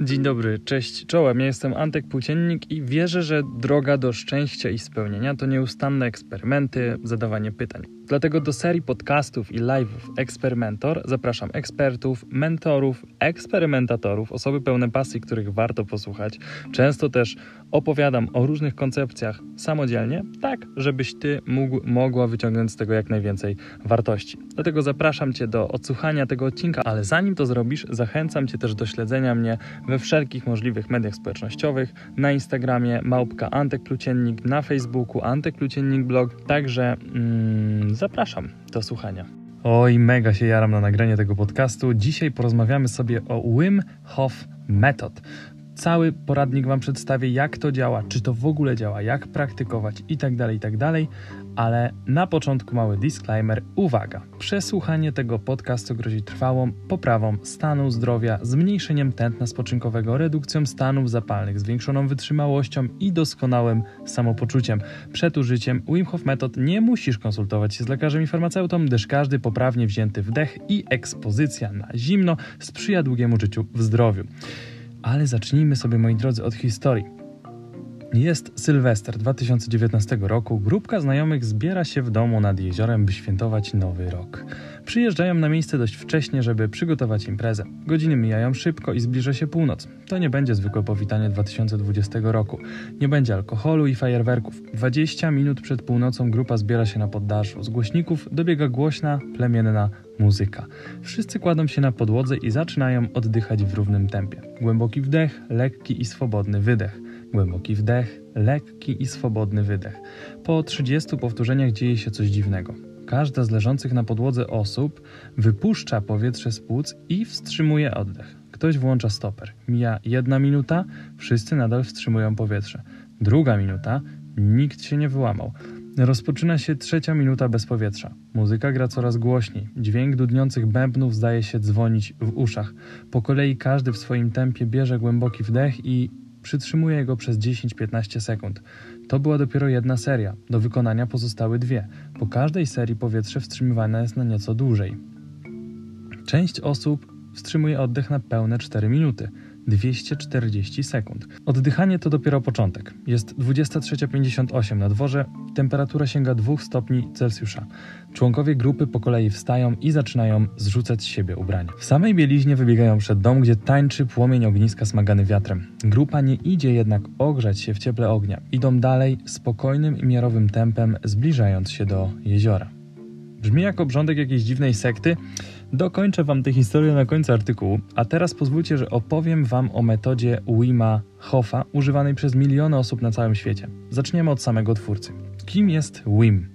Dzień dobry, cześć, czołem. Ja jestem Antek Płóciennik i wierzę, że droga do szczęścia i spełnienia to nieustanne eksperymenty, zadawanie pytań. Dlatego do serii podcastów i live'ów Eksperymentor zapraszam ekspertów, mentorów, eksperymentatorów, osoby pełne pasji, których warto posłuchać. Często też opowiadam o różnych koncepcjach samodzielnie, tak żebyś ty mógł, mogła wyciągnąć z tego jak najwięcej wartości. Dlatego zapraszam cię do odsłuchania tego odcinka, ale zanim to zrobisz, zachęcam cię też do śledzenia mnie we wszelkich możliwych mediach społecznościowych, na Instagramie małpka Antek Pluciennik, na Facebooku Antek Pluciennik blog, także mm, zapraszam do słuchania. Oj, mega się jaram na nagranie tego podcastu. Dzisiaj porozmawiamy sobie o Wim Hof Method. Cały poradnik Wam przedstawię, jak to działa, czy to w ogóle działa, jak praktykować itd., tak itd., tak ale na początku mały disclaimer. Uwaga! Przesłuchanie tego podcastu grozi trwałą poprawą stanu zdrowia, zmniejszeniem tętna spoczynkowego, redukcją stanów zapalnych, zwiększoną wytrzymałością i doskonałym samopoczuciem. Przed użyciem Wim Hof Method nie musisz konsultować się z lekarzem i farmaceutą, gdyż każdy poprawnie wzięty wdech i ekspozycja na zimno sprzyja długiemu życiu w zdrowiu. Ale zacznijmy sobie, moi drodzy, od historii. Jest Sylwester 2019 roku. Grupka znajomych zbiera się w domu nad jeziorem, by świętować nowy rok. Przyjeżdżają na miejsce dość wcześnie, żeby przygotować imprezę. Godziny mijają szybko i zbliża się północ. To nie będzie zwykłe powitanie 2020 roku. Nie będzie alkoholu i fajerwerków. 20 minut przed północą grupa zbiera się na poddaszu. Z głośników dobiega głośna, plemienna muzyka. Wszyscy kładą się na podłodze i zaczynają oddychać w równym tempie. Głęboki wdech, lekki i swobodny wydech. Głęboki wdech, lekki i swobodny wydech. Po 30 powtórzeniach dzieje się coś dziwnego. Każda z leżących na podłodze osób wypuszcza powietrze z płuc i wstrzymuje oddech. Ktoś włącza stoper. Mija jedna minuta, wszyscy nadal wstrzymują powietrze. Druga minuta, nikt się nie wyłamał. Rozpoczyna się trzecia minuta bez powietrza. Muzyka gra coraz głośniej. Dźwięk dudniących bębnów zdaje się dzwonić w uszach. Po kolei każdy w swoim tempie bierze głęboki wdech i przytrzymuje go przez 10-15 sekund. To była dopiero jedna seria. Do wykonania pozostały dwie. Po każdej serii powietrze wstrzymywane jest na nieco dłużej. Część osób wstrzymuje oddech na pełne 4 minuty. 240 sekund. Oddychanie to dopiero początek. Jest 23.58 na dworze, temperatura sięga 2 stopni Celsjusza. Członkowie grupy po kolei wstają i zaczynają zrzucać z siebie ubrania. W samej bieliźnie wybiegają przed dom, gdzie tańczy płomień ogniska smagany wiatrem. Grupa nie idzie jednak ogrzać się w cieple ognia. Idą dalej spokojnym i miarowym tempem, zbliżając się do jeziora. Brzmi jak obrządek jakiejś dziwnej sekty, Dokończę Wam tę historię na końcu artykułu, a teraz pozwólcie, że opowiem Wam o metodzie Wima Hofa, używanej przez miliony osób na całym świecie. Zaczniemy od samego twórcy. Kim jest Wim?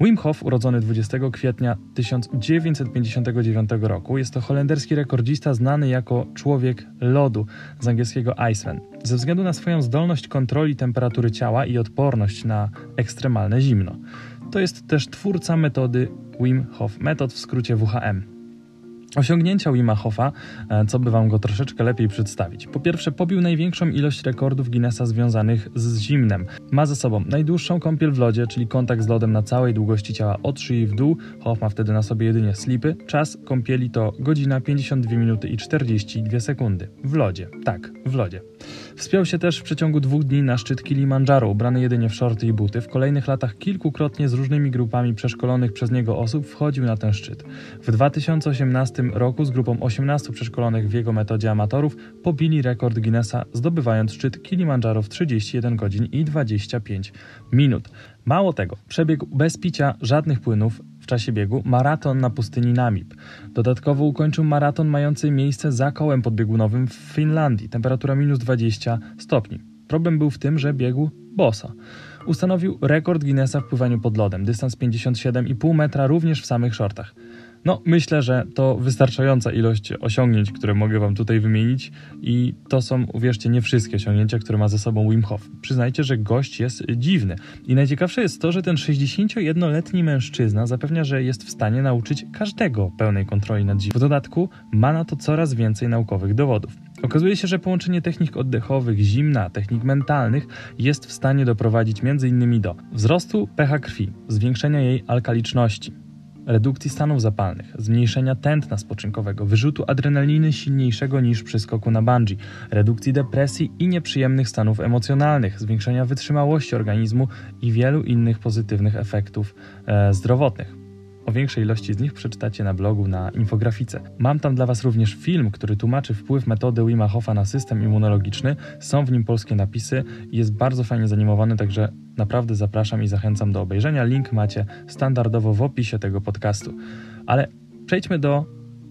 Wim Hof, urodzony 20 kwietnia 1959 roku, jest to holenderski rekordzista znany jako człowiek lodu, z angielskiego Iceman. Ze względu na swoją zdolność kontroli temperatury ciała i odporność na ekstremalne zimno. To jest też twórca metody Wim Hof Method, w skrócie WHM. Osiągnięcia Wima Hofa, e, co by Wam go troszeczkę lepiej przedstawić. Po pierwsze, pobił największą ilość rekordów Guinnessa związanych z zimnem. Ma ze sobą najdłuższą kąpiel w lodzie, czyli kontakt z lodem na całej długości ciała od szyi w dół. Hoff ma wtedy na sobie jedynie slipy. Czas kąpieli to godzina 52 minuty i 42 sekundy. W lodzie. Tak, w lodzie. Wspiął się też w przeciągu dwóch dni na szczyt Kilimandżaro, ubrany jedynie w shorty i buty. W kolejnych latach kilkukrotnie z różnymi grupami przeszkolonych przez niego osób wchodził na ten szczyt. W 2018 roku z grupą 18 przeszkolonych w jego metodzie amatorów pobili rekord Guinnessa, zdobywając szczyt Kilimandżaro w 31 godzin i 25 minut. Mało tego, przebiegł bez picia żadnych płynów, czasie biegu maraton na pustyni Namib. Dodatkowo ukończył maraton mający miejsce za kołem podbiegunowym w Finlandii, temperatura minus 20 stopni. Problem był w tym, że biegł boso. Ustanowił rekord Guinnessa w pływaniu pod lodem, dystans 57,5 metra również w samych shortach. No, myślę, że to wystarczająca ilość osiągnięć, które mogę Wam tutaj wymienić i to są, uwierzcie, nie wszystkie osiągnięcia, które ma ze sobą Wim Hof. Przyznajcie, że gość jest dziwny. I najciekawsze jest to, że ten 61-letni mężczyzna zapewnia, że jest w stanie nauczyć każdego pełnej kontroli nad zimą. W dodatku ma na to coraz więcej naukowych dowodów. Okazuje się, że połączenie technik oddechowych, zimna, technik mentalnych jest w stanie doprowadzić m.in. do wzrostu pH krwi, zwiększenia jej alkaliczności, redukcji stanów zapalnych, zmniejszenia tętna spoczynkowego, wyrzutu adrenaliny silniejszego niż przy skoku na bungee, redukcji depresji i nieprzyjemnych stanów emocjonalnych, zwiększenia wytrzymałości organizmu i wielu innych pozytywnych efektów e, zdrowotnych. O większej ilości z nich przeczytacie na blogu na infografice. Mam tam dla Was również film, który tłumaczy wpływ metody Wima Hofa na system immunologiczny. Są w nim polskie napisy i jest bardzo fajnie zanimowany, także naprawdę zapraszam i zachęcam do obejrzenia. Link macie standardowo w opisie tego podcastu. Ale przejdźmy do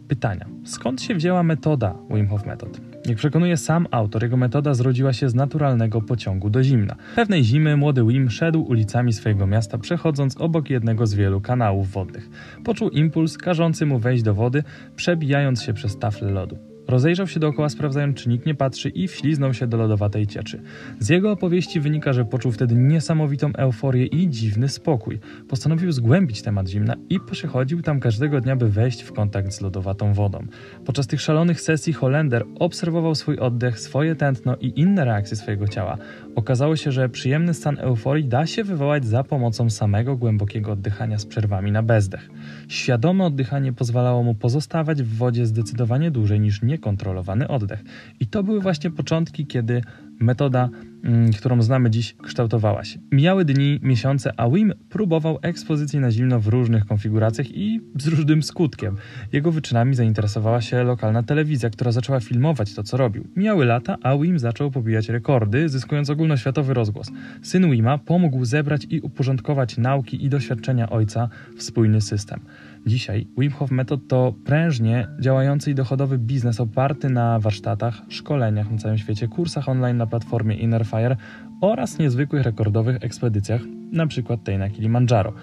pytania. Skąd się wzięła metoda Wim Hof Method? Jak przekonuje sam autor, jego metoda zrodziła się z naturalnego pociągu do zimna. Pewnej zimy młody Wim szedł ulicami swojego miasta, przechodząc obok jednego z wielu kanałów wodnych. Poczuł impuls każący mu wejść do wody, przebijając się przez taflę lodu. Rozejrzał się dookoła, sprawdzając, czy nikt nie patrzy i wśliznął się do lodowatej cieczy. Z jego opowieści wynika, że poczuł wtedy niesamowitą euforię i dziwny spokój. Postanowił zgłębić temat zimna i przechodził tam każdego dnia, by wejść w kontakt z lodowatą wodą. Podczas tych szalonych sesji Holender obserwował swój oddech, swoje tętno i inne reakcje swojego ciała. Okazało się, że przyjemny stan euforii da się wywołać za pomocą samego głębokiego oddychania z przerwami na bezdech. Świadome oddychanie pozwalało mu pozostawać w wodzie zdecydowanie dłużej niż niekontrolowany oddech. I to były właśnie początki, kiedy metoda, mm, którą znamy dziś, kształtowała się. Mijały dni, miesiące, a Wim próbował ekspozycji na zimno w różnych konfiguracjach i z różnym skutkiem. Jego wyczynami zainteresowała się lokalna telewizja, która zaczęła filmować to, co robił. Mijały lata, a Wim zaczął pobijać rekordy, zyskując ogólnoświatowy rozgłos. Syn Wima pomógł zebrać i uporządkować nauki i doświadczenia ojca w spójny system. Dzisiaj Wim Hof Method to prężnie działający i dochodowy biznes oparty na warsztatach, szkoleniach na całym świecie, kursach online na platformie Innerfire oraz niezwykłych rekordowych ekspedycjach, np. tej na Kilimandżaro.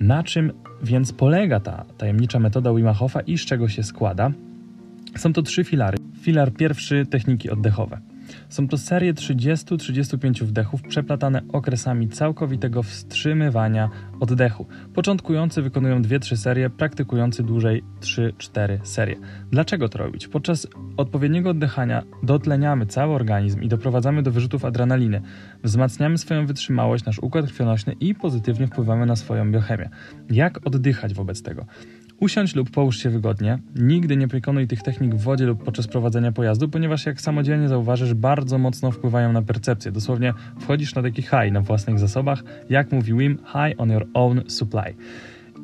Na czym więc polega ta tajemnicza metoda Wim Hofa i z czego się składa? Są to trzy filary. Filar pierwszy techniki oddechowe. Są to serie 30-35 wdechów przeplatane okresami całkowitego wstrzymywania oddechu. Początkujący wykonują 2-3 serie, praktykujący dłużej 3-4 serie. Dlaczego to robić? Podczas odpowiedniego oddychania dotleniamy cały organizm i doprowadzamy do wyrzutów adrenaliny. Wzmacniamy swoją wytrzymałość, nasz układ krwionośny i pozytywnie wpływamy na swoją biochemię. Jak oddychać wobec tego? Usiądź lub połóż się wygodnie. Nigdy nie wykonuj tych technik w wodzie lub podczas prowadzenia pojazdu, ponieważ jak samodzielnie zauważysz, bardzo mocno wpływają na percepcję. Dosłownie wchodzisz na taki high na własnych zasobach, jak mówi Wim, high on your own supply.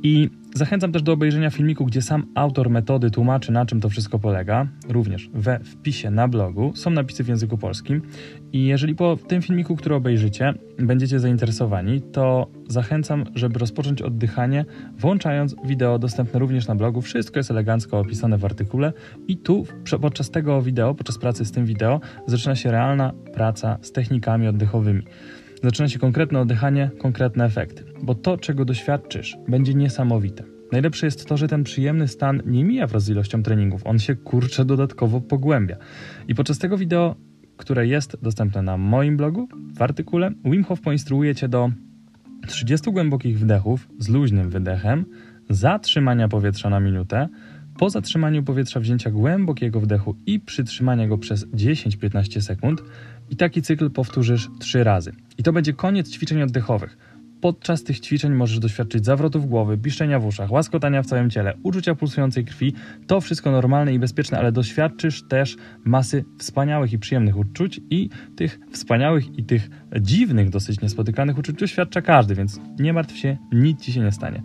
I Zachęcam też do obejrzenia filmiku, gdzie sam autor metody tłumaczy, na czym to wszystko polega, również we wpisie na blogu. Są napisy w języku polskim. I jeżeli po tym filmiku, który obejrzycie, będziecie zainteresowani, to zachęcam, żeby rozpocząć oddychanie, włączając wideo dostępne również na blogu. Wszystko jest elegancko opisane w artykule. I tu podczas tego wideo, podczas pracy z tym wideo, zaczyna się realna praca z technikami oddechowymi zaczyna się konkretne oddychanie, konkretne efekty, bo to, czego doświadczysz, będzie niesamowite. Najlepsze jest to, że ten przyjemny stan nie mija wraz z ilością treningów, on się kurczę dodatkowo pogłębia. I podczas tego wideo, które jest dostępne na moim blogu, w artykule, Wim Hof poinstruuje Cię do 30 głębokich wdechów z luźnym wydechem, zatrzymania powietrza na minutę, po zatrzymaniu powietrza wzięcia głębokiego wdechu i przytrzymania go przez 10-15 sekund i taki cykl powtórzysz 3 razy. I to będzie koniec ćwiczeń oddechowych. Podczas tych ćwiczeń możesz doświadczyć zawrotów głowy, piszczenia w uszach, łaskotania w całym ciele, uczucia pulsującej krwi. To wszystko normalne i bezpieczne, ale doświadczysz też masy wspaniałych i przyjemnych uczuć i tych wspaniałych i tych dziwnych, dosyć niespotykanych uczuć doświadcza każdy, więc nie martw się, nic ci się nie stanie.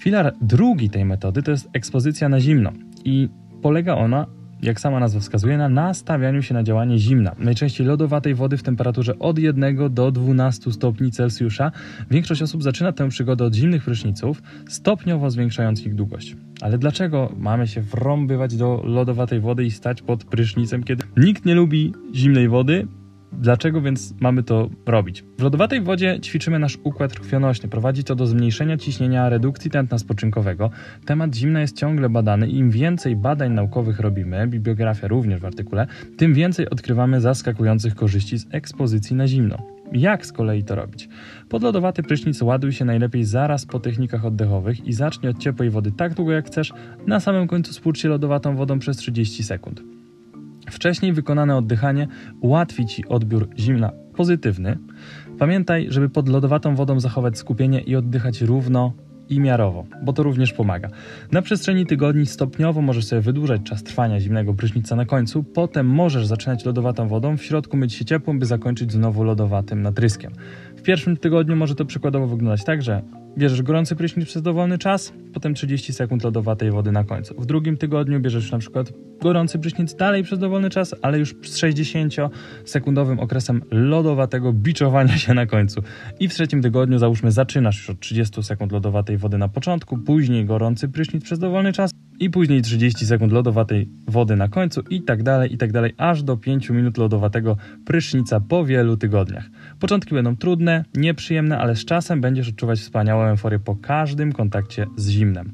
Filar drugi tej metody to jest ekspozycja na zimno i polega ona jak sama nazwa wskazuje, na nastawianiu się na działanie zimna, najczęściej lodowatej wody w temperaturze od 1 do 12 stopni Celsjusza. Większość osób zaczyna tę przygodę od zimnych pryszniców, stopniowo zwiększając ich długość. Ale dlaczego mamy się wrąbywać do lodowatej wody i stać pod prysznicem, kiedy nikt nie lubi zimnej wody? Dlaczego więc mamy to robić? W lodowatej wodzie ćwiczymy nasz układ krwionośny. Prowadzi to do zmniejszenia ciśnienia, redukcji tętna spoczynkowego. Temat zimna jest ciągle badany im więcej badań naukowych robimy, bibliografia również w artykule, tym więcej odkrywamy zaskakujących korzyści z ekspozycji na zimno. Jak z kolei to robić? Podlodowaty prysznic ładuj się najlepiej zaraz po technikach oddechowych i zacznij od ciepłej wody tak długo jak chcesz. Na samym końcu spłucz się lodowatą wodą przez 30 sekund. Wcześniej wykonane oddychanie ułatwi Ci odbiór zimna pozytywny. Pamiętaj, żeby pod lodowatą wodą zachować skupienie i oddychać równo i miarowo, bo to również pomaga. Na przestrzeni tygodni stopniowo możesz sobie wydłużać czas trwania zimnego prysznica na końcu, potem możesz zaczynać lodowatą wodą, w środku myć się ciepłą, by zakończyć znowu lodowatym natryskiem. W pierwszym tygodniu może to przykładowo wyglądać tak, że bierzesz gorący prysznic przez dowolny czas, potem 30 sekund lodowatej wody na końcu. W drugim tygodniu bierzesz na przykład gorący prysznic dalej przez dowolny czas, ale już z 60-sekundowym okresem lodowatego biczowania się na końcu. I w trzecim tygodniu załóżmy zaczynasz już od 30 sekund lodowatej wody na początku, później gorący prysznic przez dowolny czas i później 30 sekund lodowatej wody na końcu i tak dalej, i tak dalej, aż do 5 minut lodowatego prysznica po wielu tygodniach. Początki będą trudne, nieprzyjemne, ale z czasem będziesz odczuwać wspaniałą euforię po każdym kontakcie z zimnem.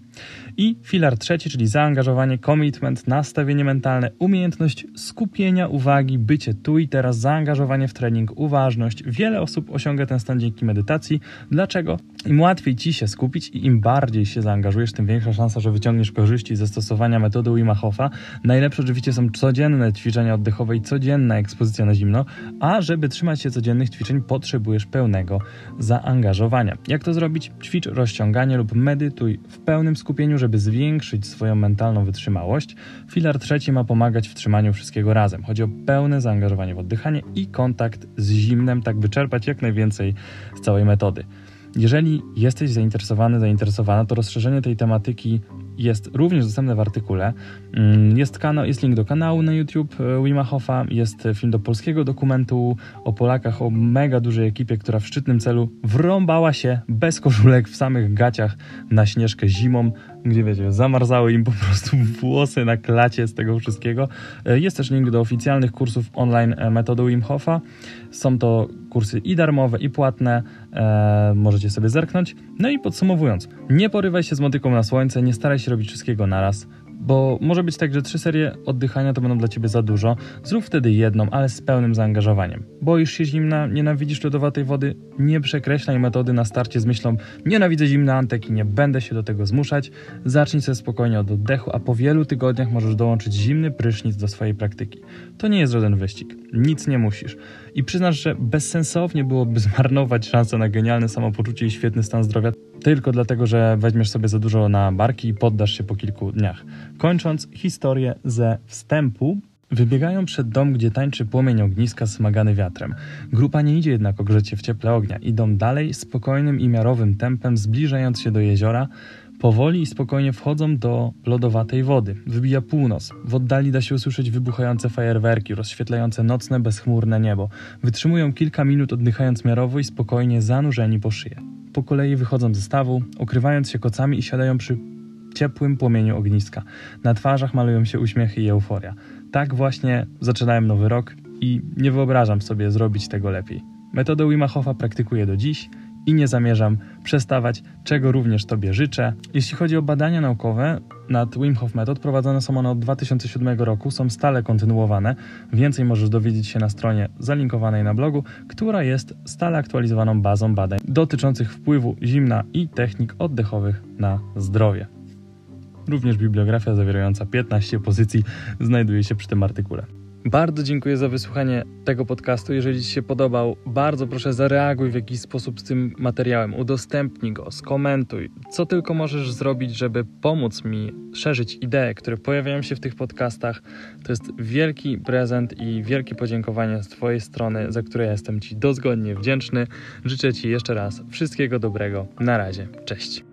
I filar trzeci, czyli zaangażowanie, commitment, nastawienie mentalne, umiejętność skupienia uwagi, bycie tu i teraz, zaangażowanie w trening, uważność. Wiele osób osiąga ten stan dzięki medytacji. Dlaczego? Im łatwiej ci się skupić i im bardziej się zaangażujesz, tym większa szansa, że wyciągniesz korzyści ze stosowania metody Wim Hofa. Najlepsze oczywiście są codzienne ćwiczenia oddechowe i codzienna ekspozycja na zimno, a żeby trzymać się codziennych ćwiczeń, potrzebujesz pełnego zaangażowania. Jak to zrobić? Ćwicz rozciąganie lub medytuj w pełnym skupieniu, żeby zwiększyć swoją mentalną wytrzymałość. Filar trzeci ma pomagać w trzymaniu wszystkiego razem. Chodzi o pełne zaangażowanie w oddychanie i kontakt z zimnem, tak by czerpać jak najwięcej z całej metody. Jeżeli jesteś zainteresowany, zainteresowana, to rozszerzenie tej tematyki jest również dostępne w artykule. Mm, jest, kanał, jest link do kanału na YouTube e, Wima Hofa, jest film do polskiego dokumentu o Polakach, o mega dużej ekipie, która w szczytnym celu wrąbała się bez koszulek w samych gaciach na śnieżkę zimą, gdzie wiecie, zamarzały im po prostu włosy na klacie z tego wszystkiego. E, jest też link do oficjalnych kursów online e, metody Wim Hofa. Są to kursy i darmowe, i płatne. E, możecie sobie zerknąć. No i podsumowując, nie porywaj się z motyką na słońce, nie staraj się robić wszystkiego naraz. Bo może być tak, że trzy serie oddychania to będą dla ciebie za dużo. Zrób wtedy jedną, ale z pełnym zaangażowaniem. Boisz się zimna, nienawidzisz lodowatej wody, nie przekreślaj metody na starcie z myślą nienawidzę zimna antek i nie będę się do tego zmuszać. Zacznij sobie spokojnie od oddechu, a po wielu tygodniach możesz dołączyć zimny prysznic do swojej praktyki. To nie jest żaden wyścig. Nic nie musisz. I przyznasz, że bezsensownie byłoby zmarnować szansę na genialne samopoczucie i świetny stan zdrowia tylko dlatego, że weźmiesz sobie za dużo na barki i poddasz się po kilku dniach. Kończąc historię ze wstępu, Wybiegają przed dom, gdzie tańczy płomień ogniska smagany wiatrem. Grupa nie idzie jednak ogrzeć się w cieple ognia. Idą dalej spokojnym i miarowym tempem, zbliżając się do jeziora. Powoli i spokojnie wchodzą do lodowatej wody. Wybija północ. W oddali da się usłyszeć wybuchające fajerwerki, rozświetlające nocne, bezchmurne niebo. Wytrzymują kilka minut oddychając miarowo i spokojnie zanurzeni po szyję. Po kolei wychodzą ze stawu, ukrywając się kocami i siadają przy ciepłym płomieniu ogniska. Na twarzach malują się uśmiechy i euforia. Tak właśnie zaczynałem nowy rok i nie wyobrażam sobie zrobić tego lepiej. Metodę Wima Hofa praktykuję do dziś i nie zamierzam przestawać, czego również Tobie życzę. Jeśli chodzi o badania naukowe nad Wim Hof Method, prowadzone są one od 2007 roku, są stale kontynuowane. Więcej możesz dowiedzieć się na stronie zalinkowanej na blogu, która jest stale aktualizowaną bazą badań dotyczących wpływu zimna i technik oddechowych na zdrowie. Również bibliografia zawierająca 15 pozycji znajduje się przy tym artykule. Bardzo dziękuję za wysłuchanie tego podcastu. Jeżeli Ci się podobał, bardzo proszę zareaguj w jakiś sposób z tym materiałem, udostępnij go, skomentuj, co tylko możesz zrobić, żeby pomóc mi szerzyć idee, które pojawiają się w tych podcastach. To jest wielki prezent i wielkie podziękowanie z Twojej strony, za które jestem Ci dozgodnie wdzięczny. Życzę Ci jeszcze raz wszystkiego dobrego. Na razie. Cześć.